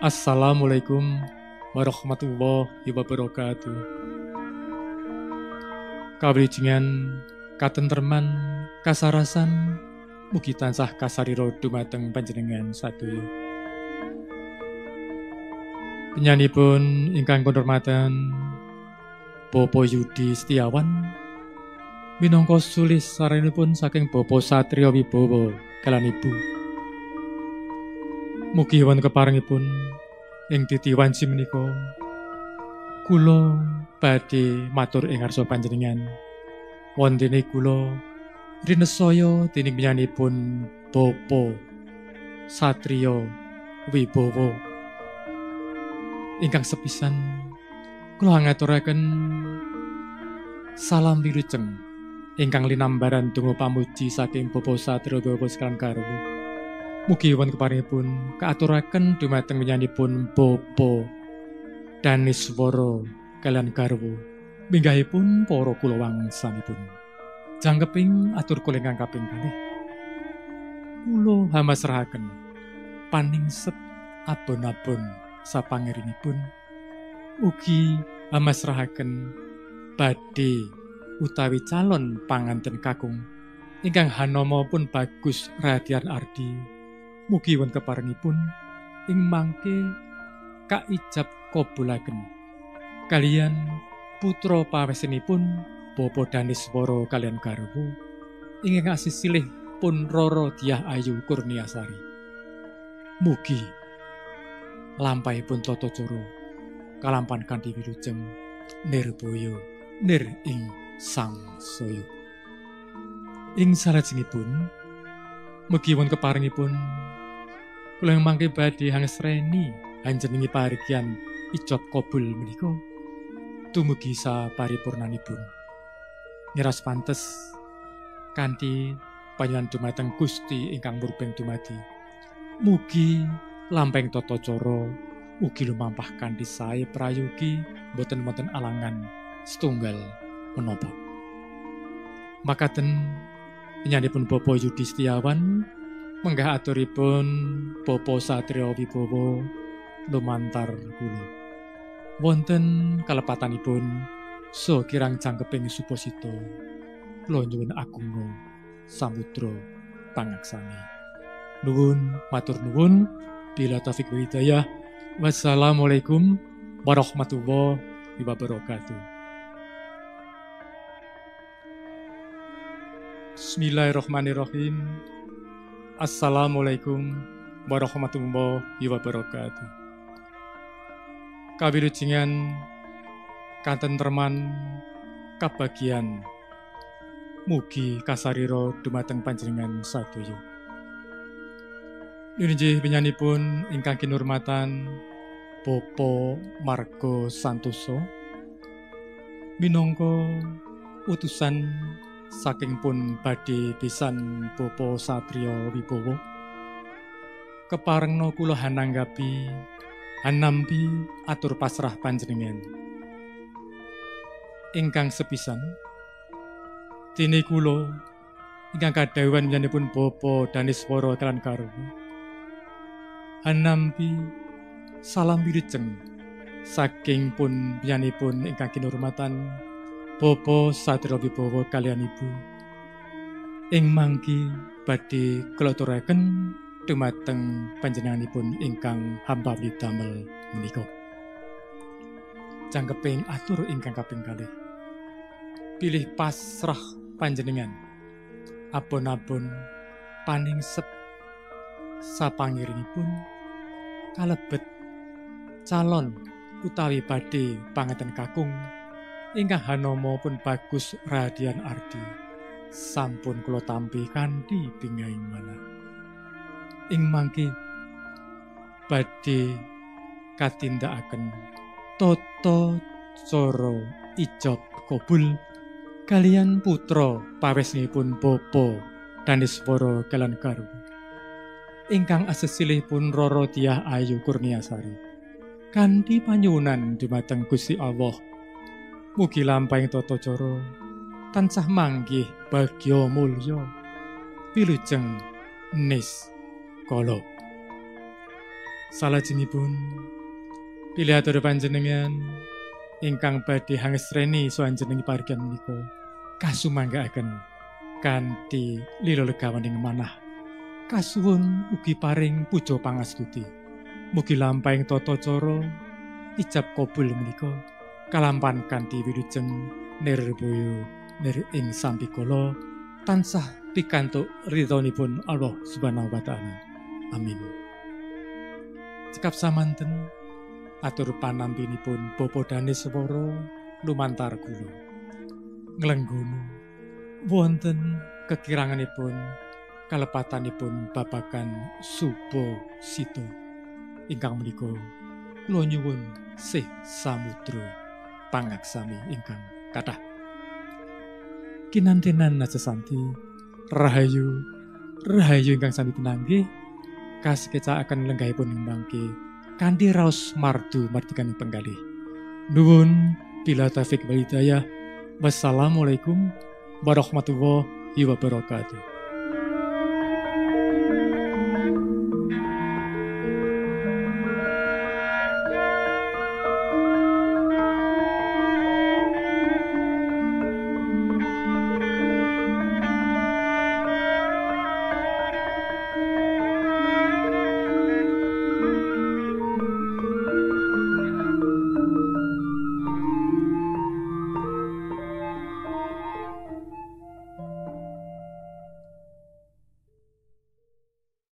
Assalamualaikum warahmatullahi wabarakatuh. Kawijinan katenterman kasarasan mugi tansah kasariro dumateng panjenengan sadaya. Penyanipun ingkang konhormatan Bopo Yudi Setiawan minangka sulis sarenipun saking Bopo Satrio Wibowo kalan Ibu. Mugi wonten keparengipun ing titiwanci menika kula badhe matur ing ngarsa panjenengan. Wontene kula rinesaya dening penyanipun Bapa Satrio Wibowo ingkang sepisan kula ngaturaken salam wilujeng ingkang linambaran donga pamuji saking Bapa Satrio Wibowo sekalian garwa Mugi wonten keparingipun kaaturaken dumateng menyanipun Bapa Daniswara kalian garwa minggahipun para kula wangsanipun. Janggeping atur kula ingkang kaping kalih. Kula hamasrahaken paningset abon-abon sapangiringipun ugi hamasrahaken badhe utawi calon panganten kakung ingkang hanama pun bagus radian ardi Mugi wonten keparengipun ing mangke kaijab kabulaken kalian putra pawesenipun Bapa Daniswara kalian garwa ingkang asih silih pun Roro Diah Ayu Kurniasari. Mugi lampahipun tata cara kalampan kanthi wilujeng nirboyo nir ing sang soyo. Ing salajengipun mugi wonten keparengipun Kula mangke badhe hangsreni anjenengi parigian ijab kabul menika tumugi sa paripurnanipun. Nyeras pantes kanthi panjenengan dumateng Gusti ingkang murbeng dumadi. Mugi lampeng tata cara ugi lumampah kanthi sae prayogi boten wonten alangan setunggal menapa. Makaten penyanipun Bapak Yudi Setiawan menggah aturipun Popo Satrio Wibowo lumantar kula. Wonten kalepatanipun so kirang cangkeping suposito kula nyuwun agungo samudra pangaksami. Nuwun matur nuwun bila taufik hidayah. Wassalamualaikum warahmatullahi wabarakatuh. Bismillahirrahmanirrahim. Assalamualaikum warahmatullahi wabarakatuh. Kawilujengan katenterman kabagian mugi kasariro dumateng panjenengan sadaya. Nunjih penyanipun ingkang kinurmatan Popo Margo Santoso minangka utusan saking pun badhe pisan Bapa Satrio Wibowo keparengno kula hananggapi hanampi atur pasrah panjenengan. Ingkang sepisan dene kula ingkang kadhawuhan nyanipun Bapa Daniswara kelan karwa hanampi salam wilujeng saking pun pun ingkang kinurmatan Bopo Satrio Wibowo kalian ibu. Ing mangki badhe kula aturaken dumateng panjenenganipun ingkang hamba damel menika. Cangkeping atur ingkang kaping kalih. Pilih pasrah panjenengan. Abon-abon paningsep sapangiringipun kalebet calon utawi badhe pangaten kakung ingkang hanama pun bagus radian ardi. Sampun kula tampi kanthi bingahing mana ing mangke badhe katindakaken toto coro ijab kabul kalian putra pawesnipun Bapa Daniswara kalan karu ingkang asesilihipun Roro Diah Ayu Kurniasari. Kanthi panyuwunan dumateng Gusti Allah Mugi lampahing tata cara tansah manggih bagya mulya. Wilujeng nis kala. salajengipun pilih atur panjenengan ingkang badhe hangesreni sawanjenengi parigan menika kasumanggaaken kanthi lilo legawaning manah kasuwun ugi paring puja pangastuti mugi lampahing tata cara ijab kabul menika kalampan kanthi wilujeng nirboyo nir ing sampikala tansah pikantuk ridhonipun Allah Subhanahu wa taala. Amin. Cekap samanten atur panampinipun Bapa Daneswara lumantar kula nglenggono wonten kekiranganipun kalepatanipun babakan supo sito. Ingkang menika kula nyuwun sih samudra pangaksami ingkang kathah kinantenan nasesanti rahayu rahayu ingkang sami pinanggih kaskeca akan lenggahipun imbangke kanthi raos mardu mardikan penggalih. Nuwun bila taufik walhidayah. Wassalamualaikum warahmatullahi wabarakatuh.